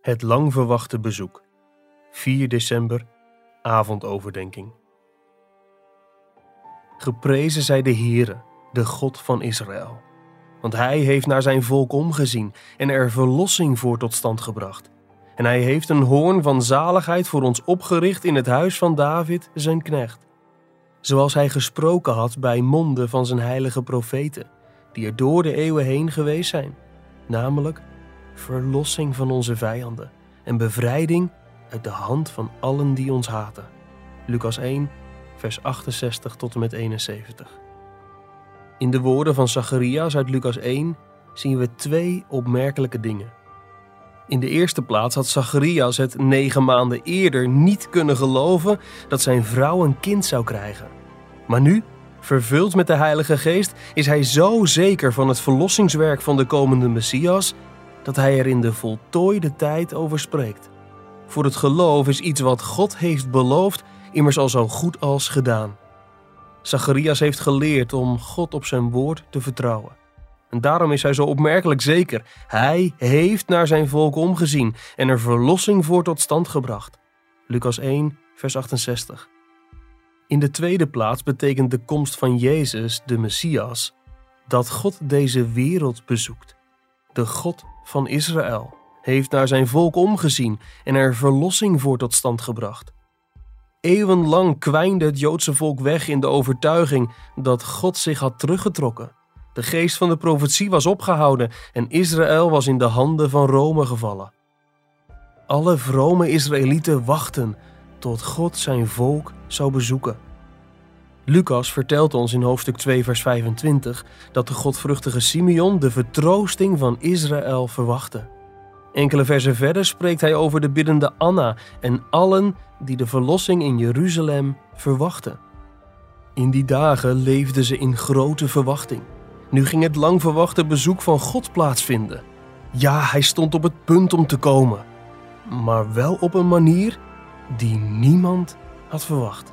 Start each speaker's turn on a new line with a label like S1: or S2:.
S1: Het lang verwachte bezoek. 4 december, avondoverdenking. Geprezen zij de Heere, de God van Israël. Want hij heeft naar zijn volk omgezien en er verlossing voor tot stand gebracht. En hij heeft een hoorn van zaligheid voor ons opgericht in het huis van David, zijn knecht. Zoals hij gesproken had bij monden van zijn heilige profeten, die er door de eeuwen heen geweest zijn, namelijk verlossing van onze vijanden en bevrijding uit de hand van allen die ons haten. Lucas 1, vers 68 tot en met 71. In de woorden van Zacharias uit Lucas 1 zien we twee opmerkelijke dingen. In de eerste plaats had Zacharias het negen maanden eerder niet kunnen geloven dat zijn vrouw een kind zou krijgen. Maar nu, vervuld met de Heilige Geest, is hij zo zeker van het verlossingswerk van de komende Messias dat hij er in de voltooide tijd over spreekt. Voor het geloof is iets wat God heeft beloofd immers al zo goed als gedaan. Zacharias heeft geleerd om God op zijn woord te vertrouwen. En daarom is hij zo opmerkelijk zeker. Hij heeft naar zijn volk omgezien en er verlossing voor tot stand gebracht. Lucas 1, vers 68. In de tweede plaats betekent de komst van Jezus, de Messias, dat God deze wereld bezoekt. De God van Israël heeft naar zijn volk omgezien en er verlossing voor tot stand gebracht. Eeuwenlang kwijnde het Joodse volk weg in de overtuiging dat God zich had teruggetrokken. De geest van de profetie was opgehouden en Israël was in de handen van Rome gevallen. Alle vrome Israëlieten wachten tot God zijn volk zou bezoeken. Lucas vertelt ons in hoofdstuk 2, vers 25 dat de godvruchtige Simeon de vertroosting van Israël verwachtte. Enkele versen verder spreekt hij over de biddende Anna en allen die de verlossing in Jeruzalem verwachten. In die dagen leefden ze in grote verwachting. Nu ging het lang verwachte bezoek van God plaatsvinden. Ja, hij stond op het punt om te komen, maar wel op een manier die niemand had verwacht.